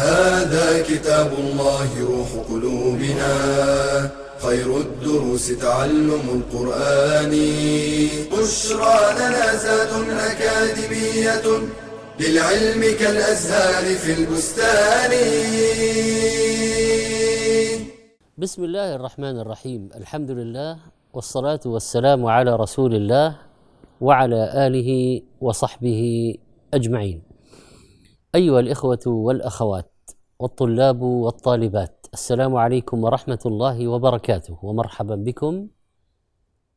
هذا كتاب الله روح قلوبنا. خير الدروس تعلم القرآن. بشرى لنا زاد أكاديمية للعلم كالأزهار في البستان. بسم الله الرحمن الرحيم. الحمد لله والصلاة والسلام على رسول الله وعلى آله وصحبه أجمعين. أيها الإخوة والأخوات والطلاب والطالبات. السلام عليكم ورحمة الله وبركاته ومرحبا بكم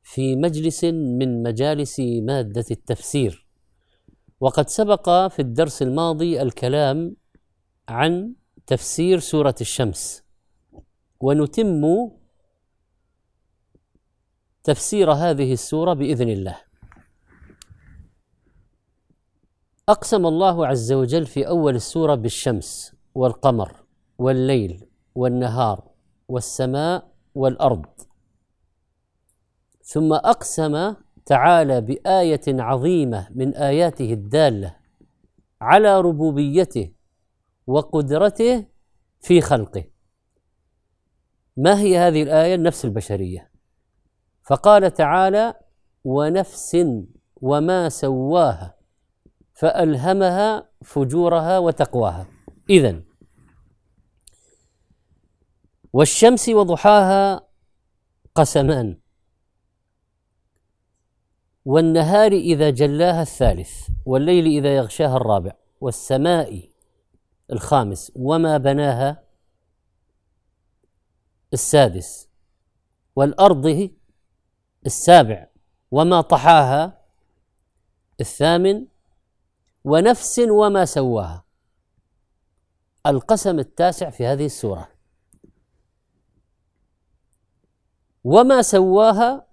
في مجلس من مجالس مادة التفسير. وقد سبق في الدرس الماضي الكلام عن تفسير سورة الشمس ونتم تفسير هذه السورة بإذن الله. أقسم الله عز وجل في أول السورة بالشمس والقمر والليل والنهار والسماء والأرض. ثم أقسم تعالى بآية عظيمة من آياته الدالة على ربوبيته وقدرته في خلقه. ما هي هذه الآية؟ النفس البشرية. فقال تعالى ونفس وما سواها فألهمها فجورها وتقواها إذا والشمس وضحاها قسمان والنهار إذا جلاها الثالث والليل إذا يغشاها الرابع والسماء الخامس وما بناها السادس والأرض السابع وما طحاها الثامن ونفس وما سواها. القسم التاسع في هذه السورة. وما سواها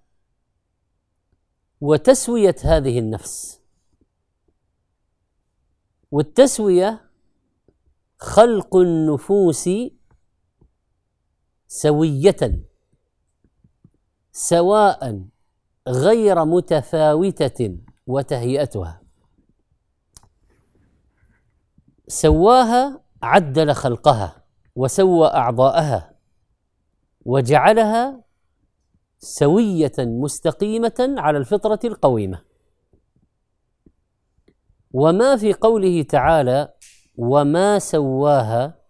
وتسوية هذه النفس. والتسوية خلق النفوس سوية سواء غير متفاوتة وتهيئتها. سواها عدل خلقها وسوى أعضاءها وجعلها سوية مستقيمة على الفطرة القويمة. وما في قوله تعالى وما سواها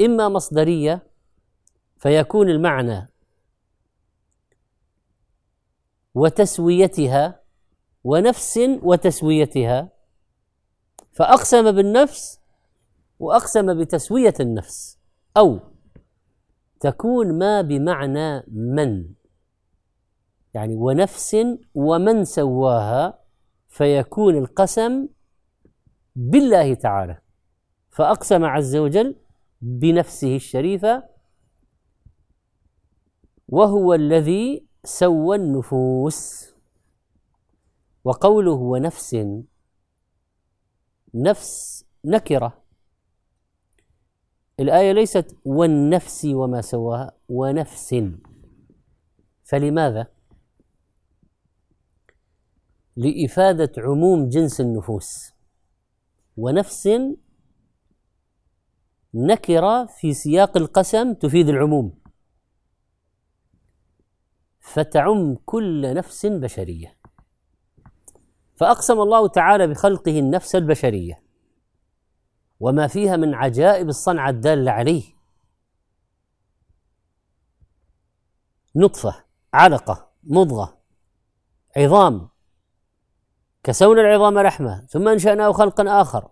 إما مصدرية فيكون المعنى وتسويتها ونفس وتسويتها. فأقسم بالنفس وأقسم بتسوية النفس أو تكون ما بمعنى من. يعني ونفس ومن سواها فيكون القسم بالله تعالى. فأقسم عز وجل بنفسه الشريفة وهو الذي سوى النفوس. وقوله ونفس نفس نكرة. الآية ليست والنفس وما سواها ونفس. فلماذا؟ لإفادة عموم جنس النفوس. ونفس نكرة في سياق القسم تفيد العموم. فتعم كل نفس بشرية. فأقسم الله تعالى بخلقه النفس البشرية. وما فيها من عجائب الصنعة الدالة عليه. نطفة علقة مضغة عظام. كسونا العظام لحمة ثم أنشأناه خلقا آخر.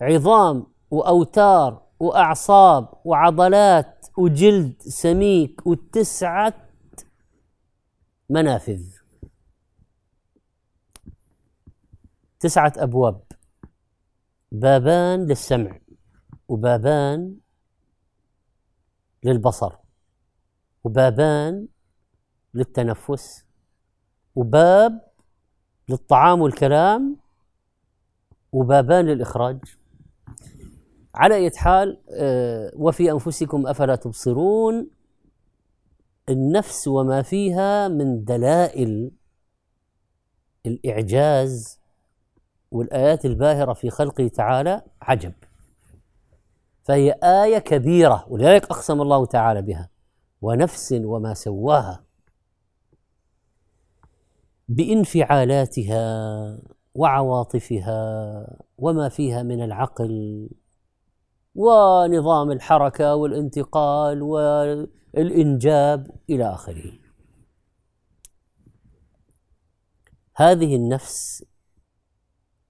عظام وأوتار وأعصاب وعضلات وجلد سميك وتسعة منافذ. تسعة أبواب. بابان للسمع وبابان للبصر وبابان للتنفس وباب للطعام والكلام وبابان للإخراج. على أي حال آه، وفي أنفسكم أفلا تبصرون؟ النفس وما فيها من دلائل الإعجاز والآيات الباهرة في خلقه تعالى عجب. فهي آية كبيرة ولذلك أقسم الله تعالى بها. ونفس وما سواها بإنفعالاتها وعواطفها وما فيها من العقل ونظام الحركة والانتقال والإنجاب إلى آخره. هذه النفس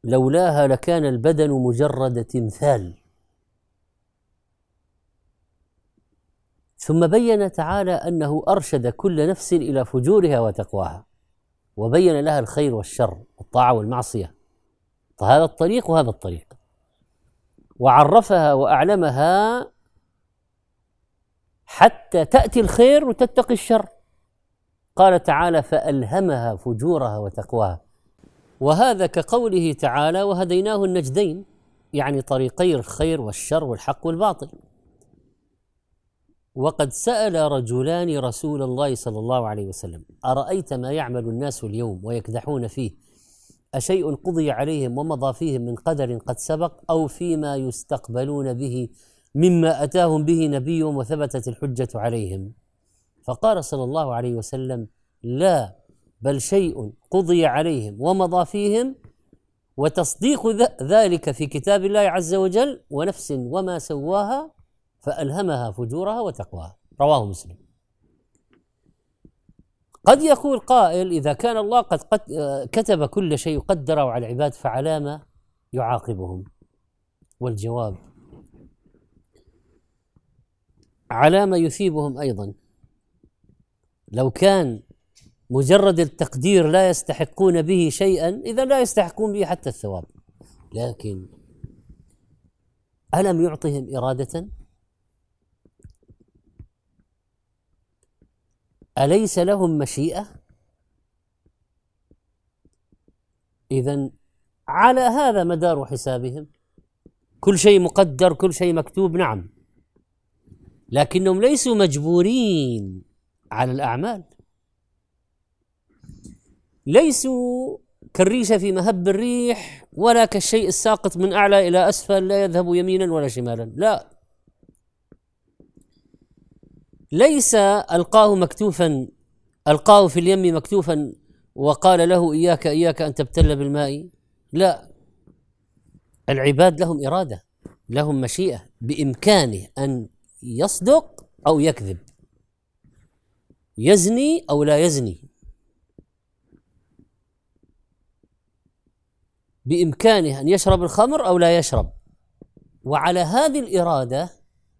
لولاها لكان البدن مجرد تمثال. ثم بين تعالى أنه أرشد كل نفس إلى فجورها وتقواها وبين لها الخير والشر الطاعه والمعصية. فهذا الطريق وهذا الطريق. وعرفها وأعلمها حتى تأتي الخير وتتقي الشر. قال تعالى فألهمها فجورها وتقواها. وهذا كقوله تعالى وهديناه النجدين يعني طريقي الخير والشر والحق والباطل. وقد سأل رجلان رسول الله صلى الله عليه وسلم أرأيت ما يعمل الناس اليوم ويكدحون فيه؟ أشيء قضي عليهم ومضى فيهم من قدر قد سبق أو فيما يستقبلون به مما أتاهم به نبيهم وثبتت الحجة عليهم؟ فقال صلى الله عليه وسلم لا بل شيء قضي عليهم ومضى فيهم وتصديق ذلك في كتاب الله عز وجل ونفس وما سواها فألهمها فجورها وتقواها. رواه مسلم. قد يقول قائل إذا كان الله قد, كتب كل شيء قدره على العباد فعلامة يعاقبهم. والجواب على ما يثيبهم أيضا. لو كان مجرد التقدير لا يستحقون به شيئا إذا لا يستحقون به حتى الثواب. لكن ألم يعطهم إرادة؟ أليس لهم مشيئة؟ إذا على هذا مدار حسابهم. كل شيء مقدر كل شيء مكتوب نعم. لكنهم ليسوا مجبورين على الأعمال. ليسوا كالريشة في مهب الريح ولا كالشيء الساقط من أعلى إلى أسفل لا يذهب يمينا ولا شمالا. لا. ليس ألقاه مكتوفا ألقاه في اليم مكتوفا وقال له إياك إياك أن تبتل بالماء. لا. العباد لهم إرادة لهم مشيئة بإمكانه أن يصدق أو يكذب. يزني أو لا يزني. بإمكانه أن يشرب الخمر أو لا يشرب. وعلى هذه الإرادة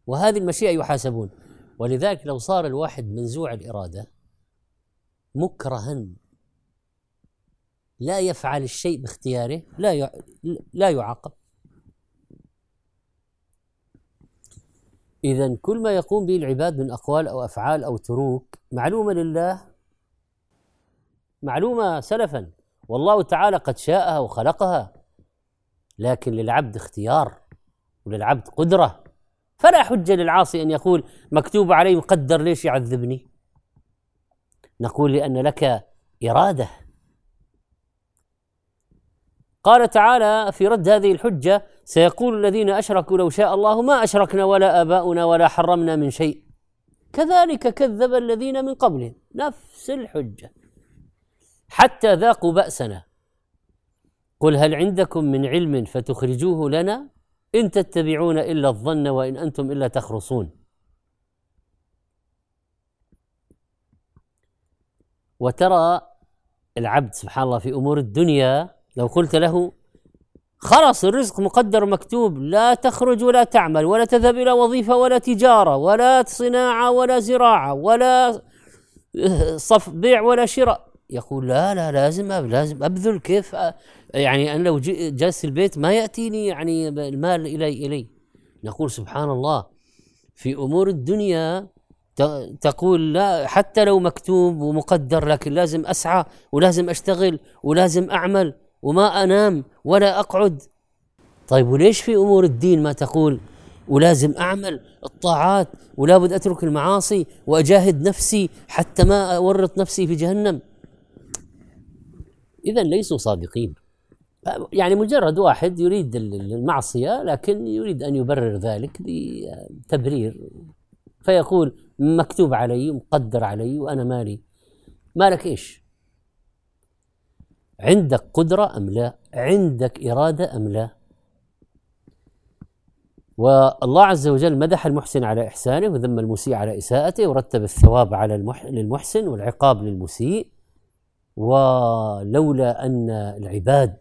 وهذه المشيئة يحاسبون. ولذلك لو صار الواحد منزوع الإرادة مكرها لا يفعل الشيء باختياره لا لا يعاقب. إذا كل ما يقوم به العباد من أقوال أو أفعال أو تروك معلومة لله معلومة سلفا. والله تعالى قد شاءها وخلقها لكن للعبد اختيار وللعبد قدرة. فلا حجة للعاصي أن يقول مكتوب علي مقدر ليش يعذبني؟ نقول لأن لك إرادة. قال تعالى في رد هذه الحجة سيقول الذين أشركوا لو شاء الله ما أشركنا ولا آباؤنا ولا حرمنا من شيء. كذلك كذب الذين من قبلهم. نفس الحجة. حتى ذاقوا بأسنا. قل هل عندكم من علم فتخرجوه لنا؟ إن تتبعون إلا الظن وإن أنتم إلا تخرصون. وترى العبد سبحان الله في أمور الدنيا لو قلت له خلاص الرزق مقدر مكتوب لا تخرج ولا تعمل ولا تذهب إلى وظيفة ولا تجارة ولا صناعة ولا زراعة ولا صف بيع ولا شراء. يقول لا لا لازم لازم أبذل كيف يعني أنا لو جلست البيت ما يأتيني يعني المال الي إلي. نقول سبحان الله في أمور الدنيا تقول لا حتى لو مكتوب ومقدر لكن لازم أسعى ولازم أشتغل ولازم أعمل وما أنام ولا أقعد. طيب وليش في أمور الدين ما تقول ولازم أعمل الطاعات ولا بد أترك المعاصي وأجاهد نفسي حتى ما أورط نفسي في جهنم؟ اذا ليسوا صادقين. يعني مجرد واحد يريد المعصية لكن يريد أن يبرر ذلك بتبرير. فيقول مكتوب علي مقدر علي وأنا مالي. مالك إيش؟ عندك قدرة أم لا؟ عندك إرادة أم لا؟ والله عز وجل مدح المحسن على إحسانه وذم المسيء على إساءته ورتب الثواب على للمحسن والعقاب للمسيء. ولولا أن العباد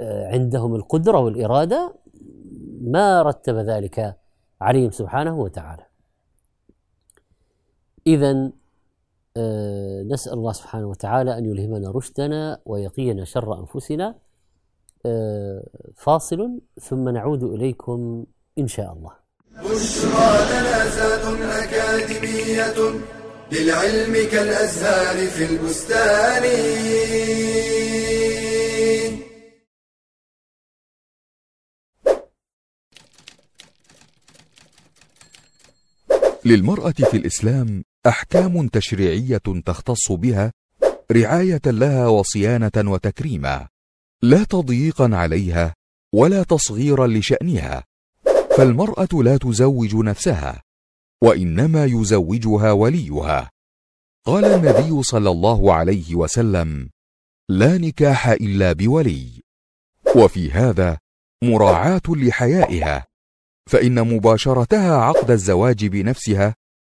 آه، عندهم القدرة والإرادة ما رتب ذلك عليهم سبحانه وتعالى. إذا آه، نسأل الله سبحانه وتعالى أن يلهمنا رشدنا ويقينا شر أنفسنا آه، فاصل ثم نعود إليكم إن شاء الله. بشرى لنا أكاديمية. للعلم كالأزهار في البستان. للمرأة في الإسلام أحكام تشريعية تختص بها رعاية لها وصيانة وتكريما لا تضييقا عليها ولا تصغيرا لشأنها فالمرأة لا تزوج نفسها. وإنما يزوجها وليها. قال النبي صلى الله عليه وسلم لا نكاح إلا بولي. وفي هذا مراعاة لحيائها فإن مباشرتها عقد الزواج بنفسها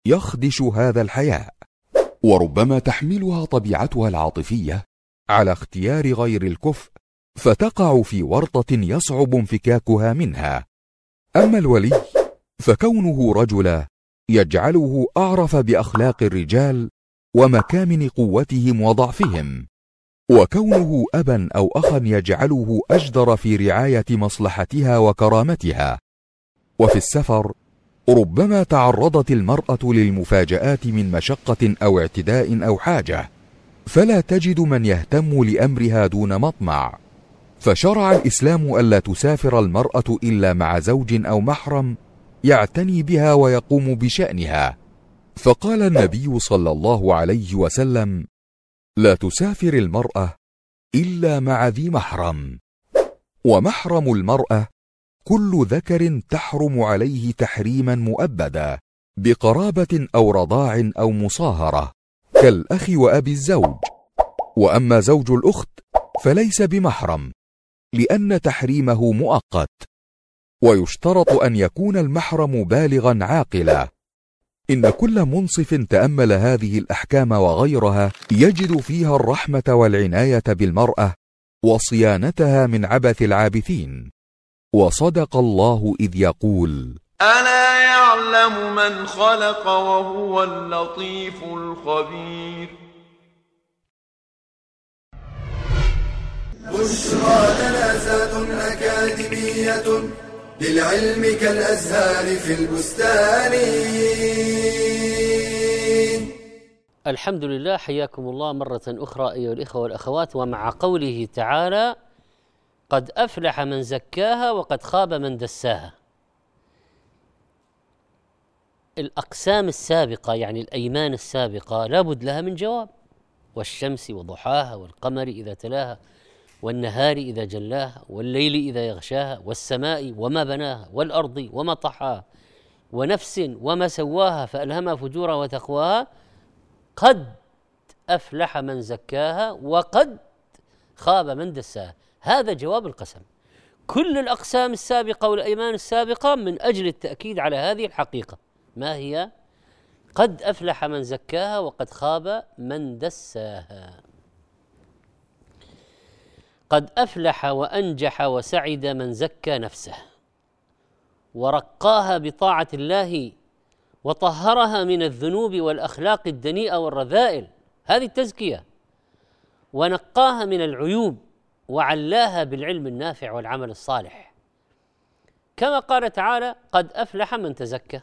يخدش هذا الحياء. وربما تحملها طبيعتها العاطفية على اختيار غير الكفء فتقع في ورطة يصعب انفكاكها منها. أما الولي فكونه رجلا يجعله أعرف بأخلاق الرجال ومكامن قوتهم وضعفهم. وكونه أبا أو أخا يجعله أجدر في رعاية مصلحتها وكرامتها. وفي السفر ربما تعرضت المرأة للمفاجآت من مشقة أو اعتداء أو حاجة. فلا تجد من يهتم لأمرها دون مطمع. فشرع الإسلام ألا تسافر المرأة إلا مع زوج أو محرم يعتني بها ويقوم بشأنها. فقال النبي صلى الله عليه وسلم لا تسافر المرأة إلا مع ذي محرم. ومحرم المرأة كل ذكر تحرم عليه تحريما مؤبدا بقرابة أو رضاع أو مصاهرة كالأخ وأبي الزوج. وأما زوج الأخت فليس بمحرم لأن تحريمه مؤقت. ويشترط أن يكون المحرم بالغا عاقلا. إن كل منصف تأمل هذه الأحكام وغيرها يجد فيها الرحمة والعناية بالمرأة وصيانتها من عبث العابثين. وصدق الله إذ يقول ألا يعلم من خلق وهو اللطيف الخبير. بشرى لنا أكاديمية. للعلم كالأزهار في البستان. الحمد لله حياكم الله مرة أخرى أيها الإخوة والأخوات ومع قوله تعالى قد أفلح من زكاها وقد خاب من دساها. الأقسام السابقة يعني الأيمان السابقة لابد لها من جواب والشمس وضحاها والقمر إذا تلاها. والنهار إذا جلاها والليل إذا يغشاها والسماء وما بناها والأرض وما طحاها ونفس وما سواها فألهمها فجورها وتقواها قد أفلح من زكاها وقد خاب من دساها. هذا جواب القسم. كل الأقسام السابقة والأيمان السابقة من أجل التأكيد على هذه الحقيقة. ما هي؟ قد أفلح من زكاها وقد خاب من دساها. قد أفلح وأنجح وسعد من زكى نفسه ورقاها بطاعة الله وطهرها من الذنوب والأخلاق الدنيئة والرذائل. هذه التزكية. ونقاها من العيوب وعلاها بالعلم النافع والعمل الصالح. كما قال تعالى قد أفلح من تزكى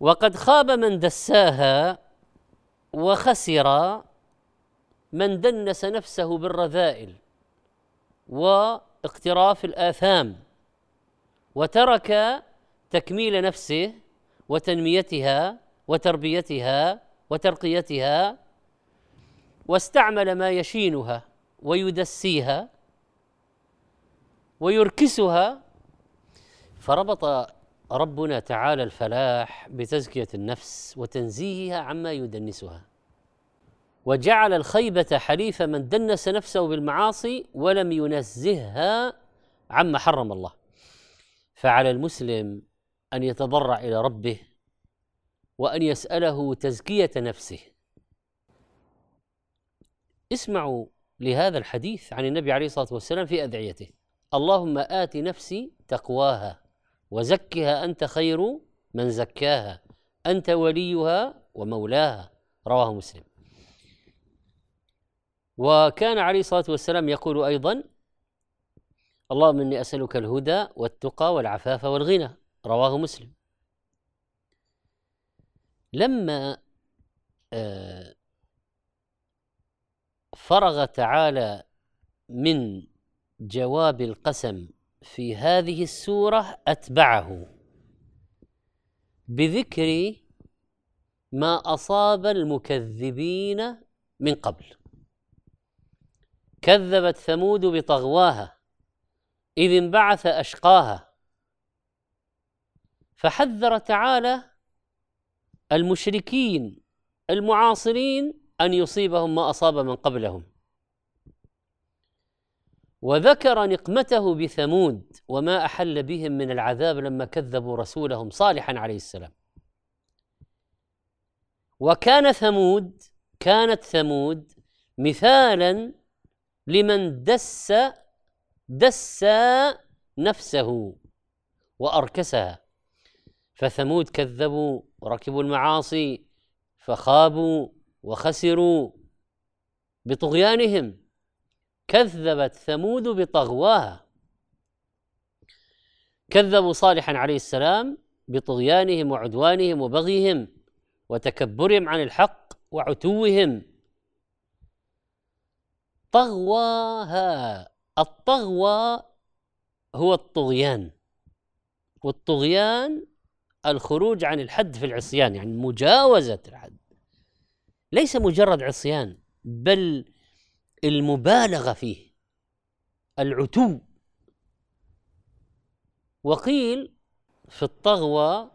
وقد خاب من دساها وخسر من دنس نفسه بالرذائل واقتراف الآثام وترك تكميل نفسه وتنميتها وتربيتها وترقيتها واستعمل ما يشينها ويدسيها ويركسها فربط ربنا تعالى الفلاح بتزكية النفس وتنزيهها عما يدنسها. وجعل الخيبة حليف من دنس نفسه بالمعاصي ولم ينزهها عما حرم الله. فعلى المسلم أن يتضرع إلى ربه وأن يسأله تزكية نفسه. اسمعوا لهذا الحديث عن النبي عليه الصلاة والسلام في أدعيته. اللهم آت نفسي تقواها وزكها أنت خير من زكاها. أنت وليها ومولاها. رواه مسلم. وكان عليه الصلاة والسلام يقول أيضا اللهم إني أسألك الهدى والتقى والعفاف والغنى. رواه مسلم. لما آه، فرغ تعالى من جواب القسم في هذه السورة أتبعه بذكر ما أصاب المكذبين من قبل. كذبت ثمود بطغواها إذ انبعث أشقاها. فحذر تعالى المشركين المعاصرين أن يصيبهم ما أصاب من قبلهم. وذكر نقمته بثمود وما أحل بهم من العذاب لما كذبوا رسولهم صالحا عليه السلام. وكان ثمود كانت ثمود مثالا لمن دس دس نفسه واركسها فثمود كذبوا وركبوا المعاصي فخابوا وخسروا بطغيانهم. كذبت ثمود بطغواها. كذبوا صالحا عليه السلام بطغيانهم وعدوانهم وبغيهم وتكبرهم عن الحق وعتوهم. طغواها الطغوى هو الطغيان. والطغيان الخروج عن الحد في العصيان يعني مجاوزة الحد. ليس مجرد عصيان بل المبالغة فيه العتو. وقيل في الطغوى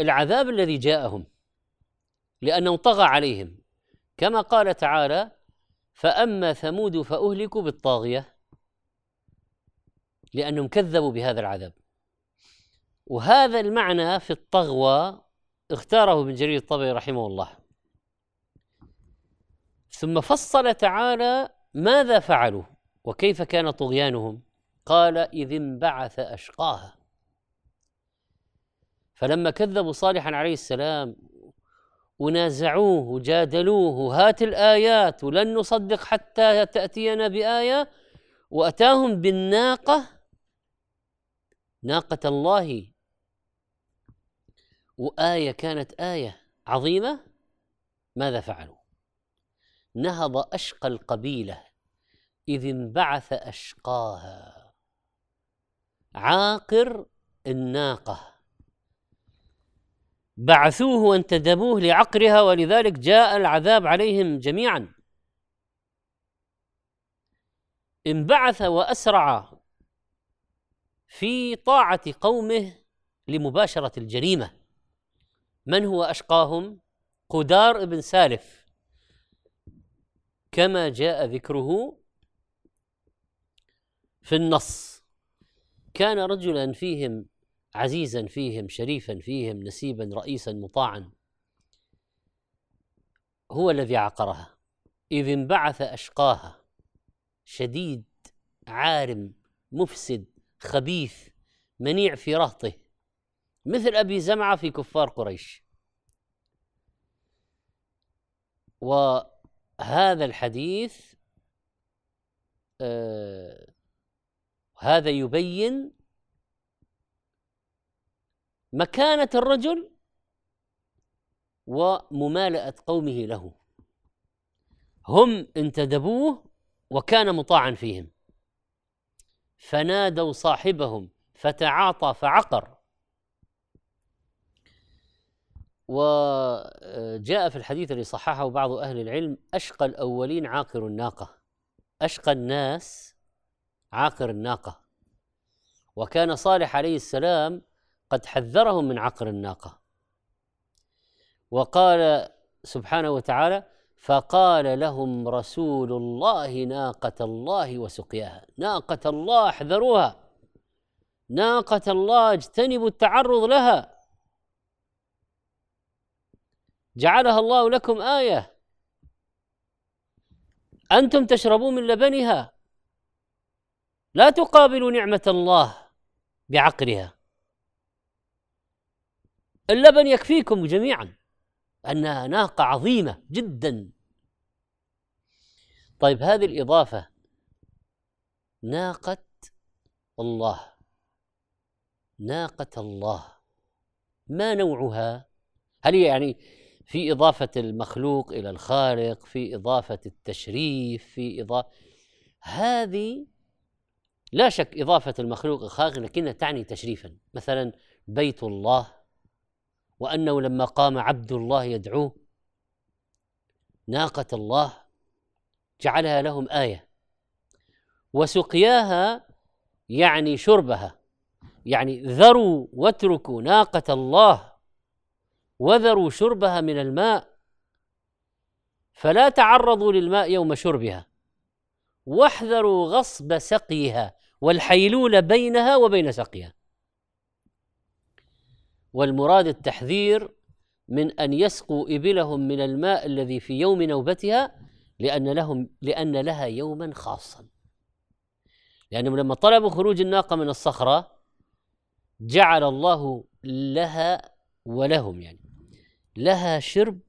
العذاب الذي جاءهم لأنه طغى عليهم. كما قال تعالى فأما ثمود فأهلكوا بالطاغية لأنهم كذبوا بهذا العذاب. وهذا المعنى في الطغوى اختاره ابن جرير الطبري رحمه الله. ثم فصل تعالى ماذا فعلوا وكيف كان طغيانهم؟ قال إذ انبعث أشقاها. فلما كذبوا صالحا عليه السلام ونازعوه وجادلوه هات الآيات ولن نصدق حتى تأتينا بآية. وأتاهم بالناقة ناقة الله. وآية كانت آية عظيمة. ماذا فعلوا؟ نهض أشقى القبيلة إذ انبعث أشقاها. عاقر الناقة. بعثوه وانتدبوه لعقرها ولذلك جاء العذاب عليهم جميعا. انبعث وأسرع في طاعة قومه لمباشرة الجريمة. من هو أشقاهم؟ قدار بن سالف. كما جاء ذكره في النص. كان رجلا فيهم عزيزا فيهم شريفا فيهم نسيبا رئيسا مطاعا. هو الذي عقرها. إذ انبعث أشقاها. شديد عارم مفسد خبيث منيع في رهطه. مثل أبي زمعة في كفار قريش. و هذا الحديث آه، هذا يبين مكانة الرجل وممالأة قومه له. هم انتدبوه وكان مطاعا فيهم. فنادوا صاحبهم فتعاطى فعقر. وجاء في الحديث الذي صححه بعض أهل العلم أشقى الأولين عاقر الناقة. أشقى الناس عاقر الناقة. وكان صالح عليه السلام قد حذرهم من عقر الناقة. وقال سبحانه وتعالى فقال لهم رسول الله ناقة الله وسقياها. ناقة الله احذروها. ناقة الله اجتنبوا التعرض لها. جعلها الله لكم آية. أنتم تشربون من لبنها. لا تقابلوا نعمة الله بعقرها. اللبن يكفيكم جميعا. أنها ناقة عظيمة جدا. طيب هذه الإضافة ناقة الله. ناقة الله. ما نوعها؟ هل هي يعني في إضافة المخلوق إلى الخالق في إضافة التشريف في إضافة هذه لا شك إضافة المخلوق الخالق لكنها تعني تشريفا. مثلا بيت الله. وأنه لما قام عبد الله يدعوه ناقة الله جعلها لهم آية. وسقياها يعني شربها يعني ذروا واتركوا ناقة الله وذروا شربها من الماء فلا تعرضوا للماء يوم شربها. واحذروا غصب سقيها والحيلول بينها وبين سقيها. والمراد التحذير من أن يسقوا إبلهم من الماء الذي في يوم نوبتها لأن لهم لأن لها يوما خاصا. لأنهم لما طلبوا خروج الناقة من الصخرة جعل الله لها ولهم يعني لها شرب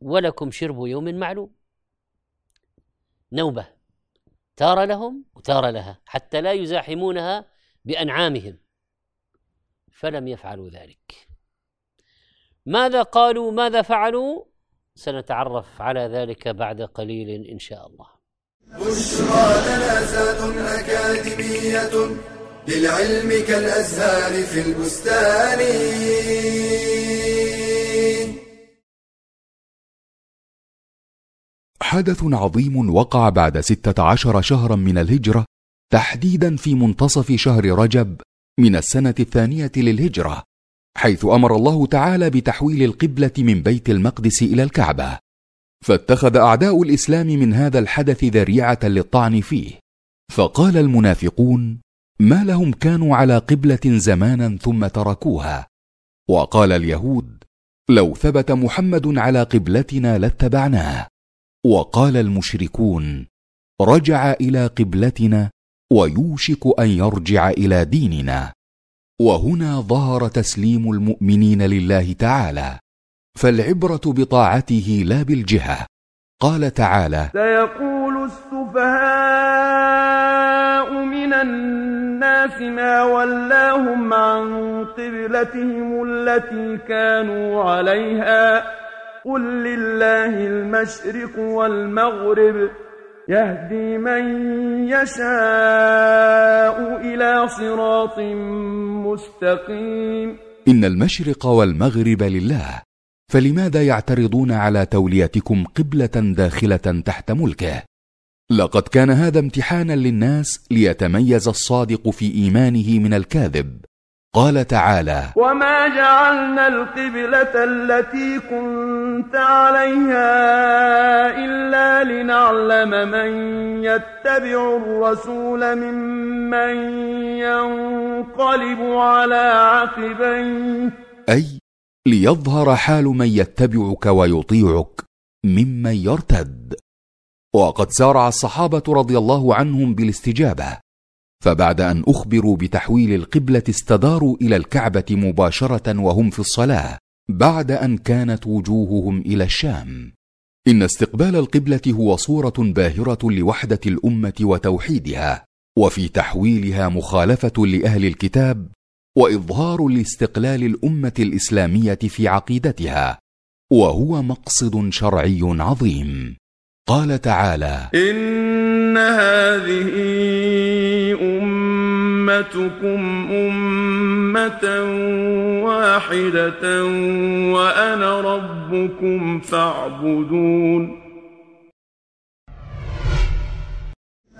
ولكم شرب يوم معلوم. نوبة تار لهم وتار لها حتى لا يزاحمونها بأنعامهم. فلم يفعلوا ذلك. ماذا قالوا؟ ماذا فعلوا؟ سنتعرف على ذلك بعد قليل إن شاء الله. بشرى لنا أكاديمية للعلم كالأزهار في البستان. حدث عظيم وقع بعد ستة عشر شهرا من الهجرة تحديدا في منتصف شهر رجب من السنة الثانية للهجرة حيث أمر الله تعالى بتحويل القبلة من بيت المقدس إلى الكعبة. فاتخذ أعداء الإسلام من هذا الحدث ذريعة للطعن فيه. فقال المنافقون ما لهم كانوا على قبلة زمانا ثم تركوها. وقال اليهود لو ثبت محمد على قبلتنا لاتبعناه. وقال المشركون رجع إلى قبلتنا ويوشك أن يرجع إلى ديننا. وهنا ظهر تسليم المؤمنين لله تعالى. فالعبرة بطاعته لا بالجهة. قال تعالى سيقول السفهاء من الناس ما ولاهم عن قبلتهم التي كانوا عليها. قل لله المشرق والمغرب. يهدي من يشاء إلى صراط مستقيم. إن المشرق والمغرب لله فلماذا يعترضون على توليتكم قبلة داخلة تحت ملكه؟ لقد كان هذا امتحانا للناس ليتميز الصادق في إيمانه من الكاذب. قال تعالى وما جعلنا القبلة التي كنت عليها إلا لنعلم من يتبع الرسول ممن ينقلب على عقبيه أي ليظهر حال من يتبعك ويطيعك ممن يرتد. وقد سارع الصحابة رضي الله عنهم بالاستجابة. فبعد أن أخبروا بتحويل القبلة استداروا إلى الكعبة مباشرة وهم في الصلاة بعد أن كانت وجوههم إلى الشام. إن استقبال القبلة هو صورة باهرة لوحدة الأمة وتوحيدها وفي تحويلها مخالفة لأهل الكتاب وإظهار لاستقلال الأمة الإسلامية في عقيدتها وهو مقصد شرعي عظيم. قال تعالى إن هذه أمتكم أمة واحدة وأنا ربكم فاعبدون.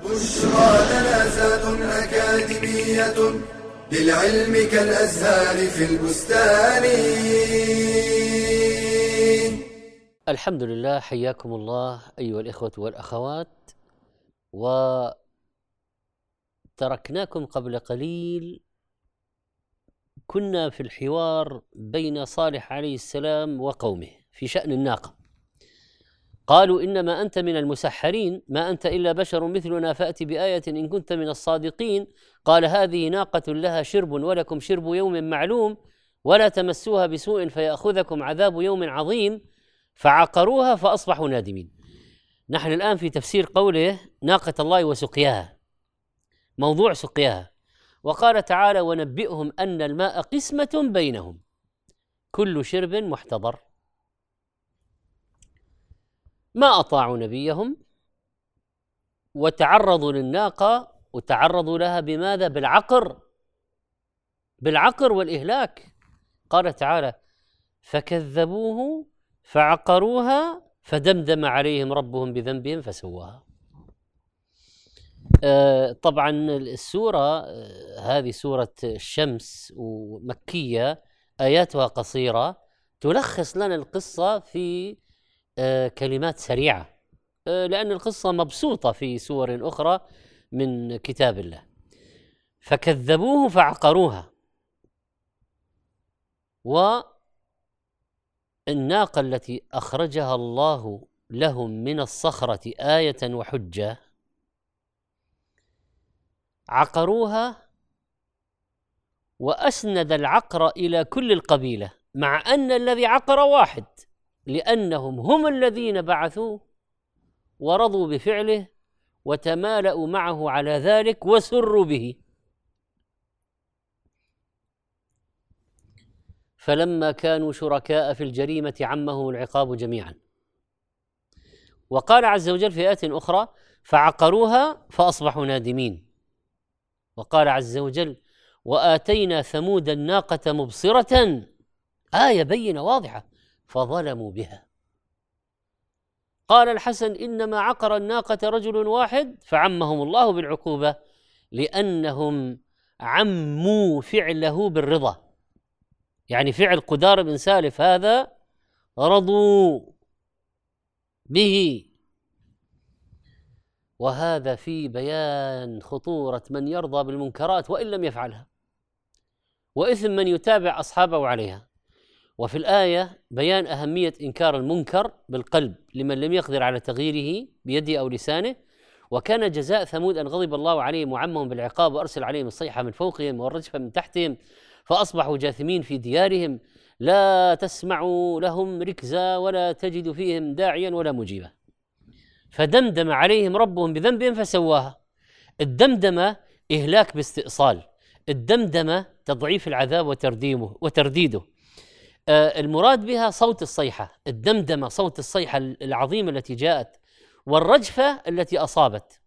بشرى لنا زاد أكاديمية للعلم كالأزهار في البستان. الحمد لله حياكم الله أيها الإخوة والأخوات وتركناكم قبل قليل. كنا في الحوار بين صالح عليه السلام وقومه في شأن الناقة. قالوا إنما أنت من المسحرين ما أنت إلا بشر مثلنا فأت بآية إن كنت من الصادقين. قال هذه ناقة لها شرب ولكم شرب يوم معلوم ولا تمسوها بسوء فيأخذكم عذاب يوم عظيم. فعقروها فأصبحوا نادمين. نحن الآن في تفسير قوله ناقة الله وسقياها. موضوع سقياها. وقال تعالى ونبئهم أن الماء قسمة بينهم. كل شرب محتضر. ما أطاعوا نبيهم وتعرضوا للناقة وتعرضوا لها بماذا؟ بالعقر. بالعقر والإهلاك. قال تعالى فكذبوه فعقروها فدمدم عليهم ربهم بذنبهم فسواها. طبعا السورة آه هذه سورة الشمس ومكية آياتها قصيرة تلخص لنا القصة في آه كلمات سريعة آه لأن القصة مبسوطة في سور أخرى من كتاب الله. فكذبوه فعقروها. و الناقة التي أخرجها الله لهم من الصخرة آية وحجة. عقروها وأسند العقر إلى كل القبيلة مع أن الذي عقر واحد لأنهم هم الذين بعثوه ورضوا بفعله وتمالأوا معه على ذلك وسروا به. فلما كانوا شركاء في الجريمة عمهم العقاب جميعا. وقال عز وجل في آية أخرى فعقروها فأصبحوا نادمين وقال عز وجل وآتينا ثمود الناقة مبصرة. آية بينة واضحة. فظلموا بها. قال الحسن إنما عقر الناقة رجل واحد فعمهم الله بالعقوبة لأنهم عموا فعله بالرضا. يعني فعل قدار بن سالف هذا رضوا به. وهذا في بيان خطورة من يرضى بالمنكرات وإن لم يفعلها. وإثم من يتابع أصحابه عليها. وفي الآية بيان أهمية إنكار المنكر بالقلب لمن لم يقدر على تغييره بيده أو لسانه. وكان جزاء ثمود أن غضب الله عليهم وعمهم بالعقاب وأرسل عليهم الصيحة من فوقهم والرجفة من تحتهم فأصبحوا جاثمين في ديارهم. لا تسمع لهم ركزا ولا تجد فيهم داعيا ولا مجيبا. فدمدم عليهم ربهم بذنبهم فسواها. الدمدمة إهلاك باستئصال. الدمدمة تضعيف العذاب وترديمه وترديده. آه المراد بها صوت الصيحة. الدمدمة صوت الصيحة العظيمة التي جاءت والرجفة التي أصابت.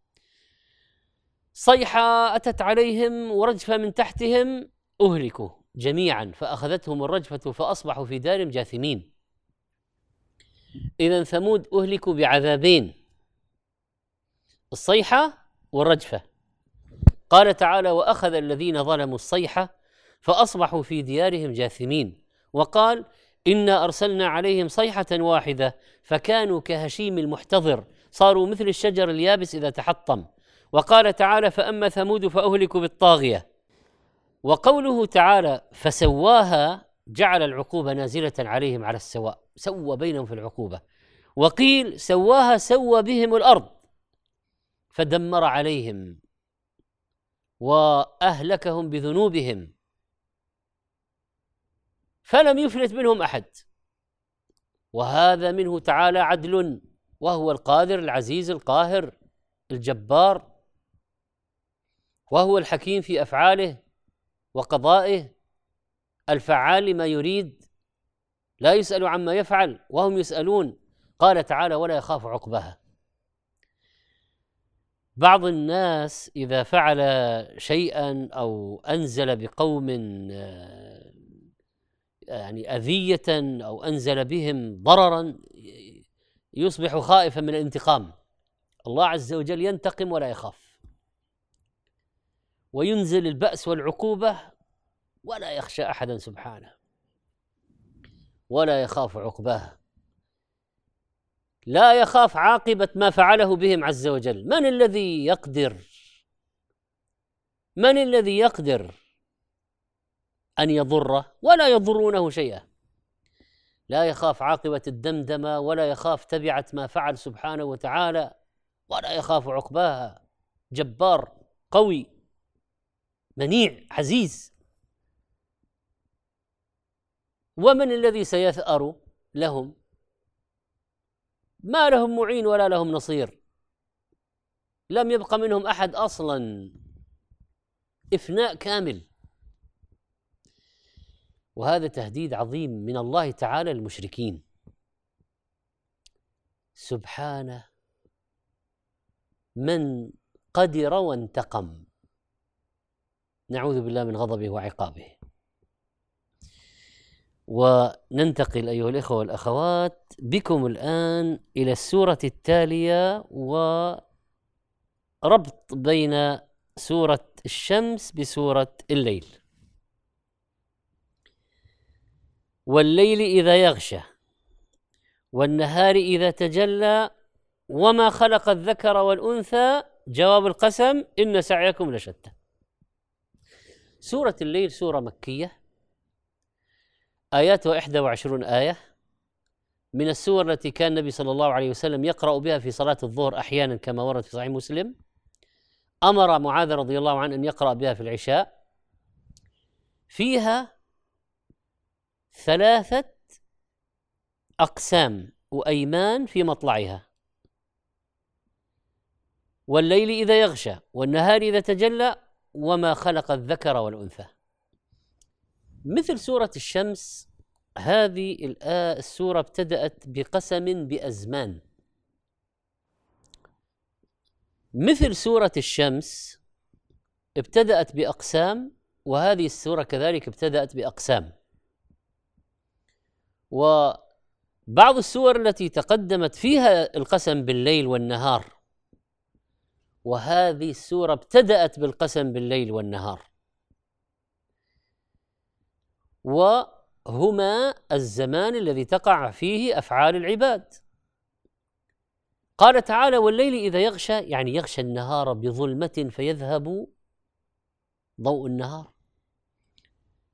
صيحة أتت عليهم ورجفة من تحتهم أهلكوا جميعا فأخذتهم الرجفة فأصبحوا في دارهم جاثمين. إذا ثمود أهلكوا بعذابين. الصيحة والرجفة. قال تعالى وأخذ الذين ظلموا الصيحة فأصبحوا في ديارهم جاثمين. وقال إنا أرسلنا عليهم صيحة واحدة فكانوا كهشيم المحتضر صاروا مثل الشجر اليابس إذا تحطم. وقال تعالى فأما ثمود فأهلكوا بالطاغية. وقوله تعالى فسواها جعل العقوبة نازلة عليهم على السواء سوى بينهم في العقوبة. وقيل سواها سوى بهم الأرض. فدمر عليهم وأهلكهم بذنوبهم. فلم يفلت منهم أحد. وهذا منه تعالى عدل وهو القادر العزيز القاهر الجبار وهو الحكيم في أفعاله وقضائه الفعال لما يريد لا يسأل عما يفعل وهم يسألون. قال تعالى ولا يخاف عقبها بعض الناس إذا فعل شيئا أو أنزل بقوم آه، يعني أذية أو أنزل بهم ضررا يصبح خائفا من الانتقام. الله عز وجل ينتقم ولا يخاف. وينزل البأس والعقوبة ولا يخشى أحدا سبحانه ولا يخاف عقباه. لا يخاف عاقبة ما فعله بهم عز وجل. من الذي يقدر؟ من الذي يقدر أن يضره ولا يضرونه شيئا؟ لا يخاف عاقبة الدمدمة ولا يخاف تبعة ما فعل سبحانه وتعالى ولا يخاف عقباها جبار قوي منيع عزيز. ومن الذي سيثأر لهم؟ ما لهم معين ولا لهم نصير. لم يبق منهم أحد أصلا. إفناء كامل. وهذا تهديد عظيم من الله تعالى للمشركين. سبحانه من قدر وانتقم. نعوذ بالله من غضبه وعقابه. وننتقل أيها الإخوة والأخوات بكم الآن إلى السورة التالية وربط بين سورة الشمس بسورة الليل. والليل إذا يغشى والنهار إذا تجلى وما خلق الذكر والأنثى جواب القسم إن سعيكم لشتى. سورة الليل سورة مكية. آياتها 21 آية من السور التي كان النبي صلى الله عليه وسلم يقرأ بها في صلاة الظهر أحيانا كما ورد في صحيح مسلم. أمر معاذ رضي الله عنه أن يقرأ بها في العشاء. فيها ثلاثة أقسام وأيمان في مطلعها. والليل إذا يغشى والنهار إذا تجلى وما خلق الذكر والأنثى. مثل سورة الشمس هذه السورة ابتدأت بقسم بأزمان. مثل سورة الشمس ابتدأت بأقسام وهذه السورة كذلك ابتدأت بأقسام. وبعض السور التي تقدمت فيها القسم بالليل والنهار وهذه السورة ابتدأت بالقسم بالليل والنهار. وهما الزمان الذي تقع فيه أفعال العباد. قال تعالى والليل إذا يغشى يعني يغشى النهار بظلمة فيذهب ضوء النهار.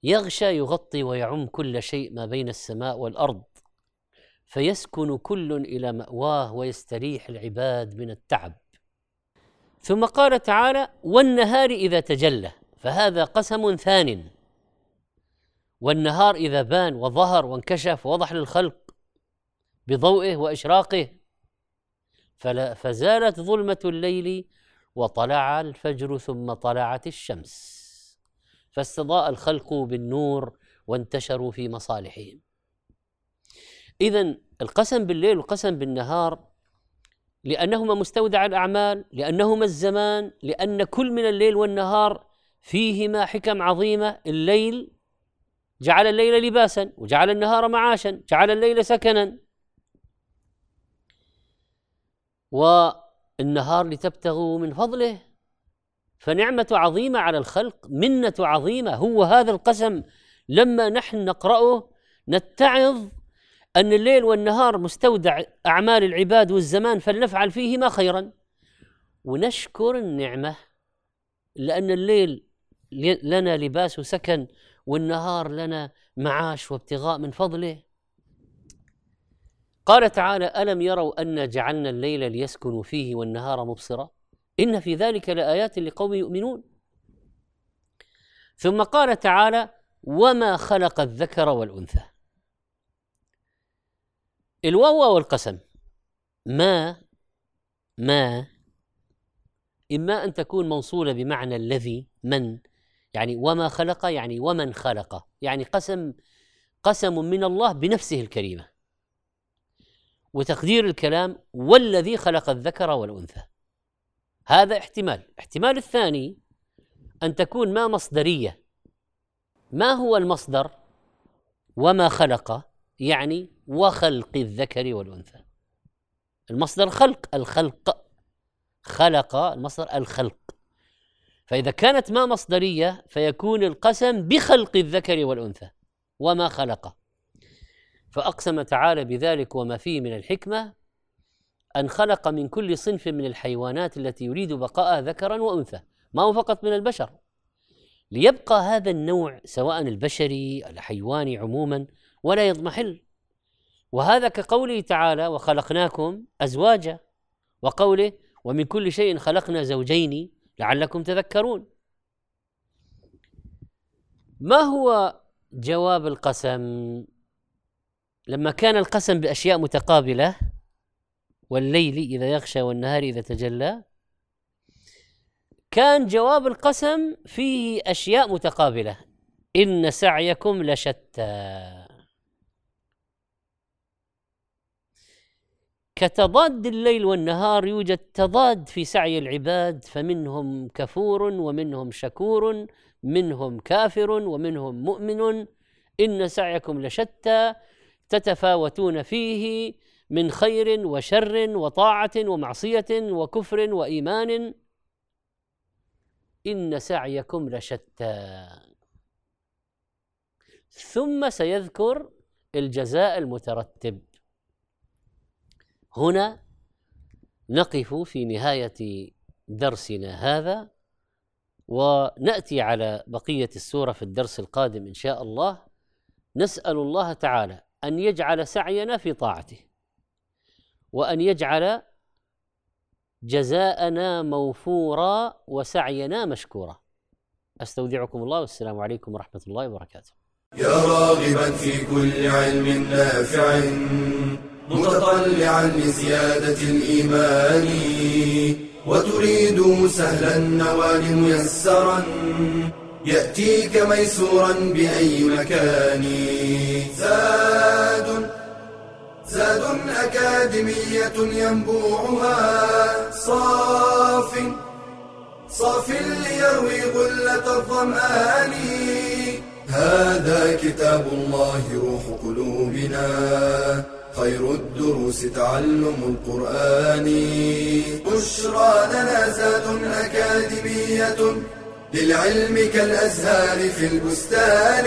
يغشى يغطي ويعم كل شيء ما بين السماء والأرض فيسكن كل إلى مأواه ويستريح العباد من التعب. ثم قال تعالى والنهار إذا تجلى فهذا قسم ثان. والنهار إذا بان وظهر وانكشف ووضح للخلق بضوئه وإشراقه فزالت ظلمة الليل وطلع الفجر ثم طلعت الشمس. فاستضاء الخلق بالنور وانتشروا في مصالحهم. إذا القسم بالليل والقسم بالنهار لأنهما مستودع الأعمال لأنهما الزمان لأن كل من الليل والنهار فيهما حكم عظيمة الليل جعل الليل لباسا وجعل النهار معاشا جعل الليل سكنا. والنهار لتبتغوا من فضله فنعمة عظيمة على الخلق منة عظيمة هو هذا القسم. لما نحن نقرأه نتعظ أن الليل والنهار مستودع أعمال العباد والزمان فلنفعل فيهما خيرا. ونشكر النعمة لأن الليل لنا لباس وسكن والنهار لنا معاش وابتغاء من فضله. قال تعالى ألم يروا انا جعلنا الليل ليسكنوا فيه والنهار مبصرا؟ إن في ذلك لآيات لقوم يؤمنون. ثم قال تعالى وما خلق الذكر والأنثى. الواو والقسم ما ما إما أن تكون موصولة بمعنى الذي من يعني وما خلق يعني ومن خلق. يعني قسم قسم من الله بنفسه الكريمة. وتقدير الكلام والذي خلق الذكر والأنثى. هذا احتمال. احتمال الثاني أن تكون ما مصدرية. ما هو المصدر؟ وما خلق يعني وخلق الذكر والأنثى. المصدر خلق الخلق خلق المصدر الخلق. فإذا كانت ما مصدرية فيكون القسم بخلق الذكر والأنثى وما خلق فأقسم تعالى بذلك وما فيه من الحكمة أن خلق من كل صنف من الحيوانات التي يريد بقاء ذكرا وأنثى ما هو فقط من البشر. ليبقى هذا النوع سواء البشري الحيواني عموما ولا يضمحل. وهذا كقوله تعالى وخلقناكم أزواجا وقوله ومن كل شيء خلقنا زوجين لعلكم تذكرون. ما هو جواب القسم؟ لما كان القسم بأشياء متقابلة والليل إذا يغشى والنهار إذا تجلى كان جواب القسم فيه أشياء متقابلة. إن سعيكم لشتى. كتضاد الليل والنهار يوجد تضاد في سعي العباد فمنهم كفور ومنهم شكور منهم كافر ومنهم مؤمن. إن سعيكم لشتى تتفاوتون فيه من خير وشر وطاعة ومعصية وكفر وإيمان. إن سعيكم لشتى. ثم سيذكر الجزاء المترتب. هنا نقف في نهاية درسنا هذا ونأتي على بقية السورة في الدرس القادم إن شاء الله. نسأل الله تعالى أن يجعل سعينا في طاعته وأن يجعل جزاءنا موفورا وسعينا مشكورا. أستودعكم الله والسلام عليكم ورحمة الله وبركاته. يا راغبا في كل علم نافع. متطلعا لزيادة الإيمان وتريد سهلا النوال ميسرا يأتيك ميسورا بأي مكان. زاد زاد أكاديمية ينبوعها صاف صاف ليروي غلة الظمآن. هذا كتاب الله روح قلوبنا. خير الدروس تعلم القرآن. بشرى لنا زاد أكاديمية للعلم كالأزهار في البستان.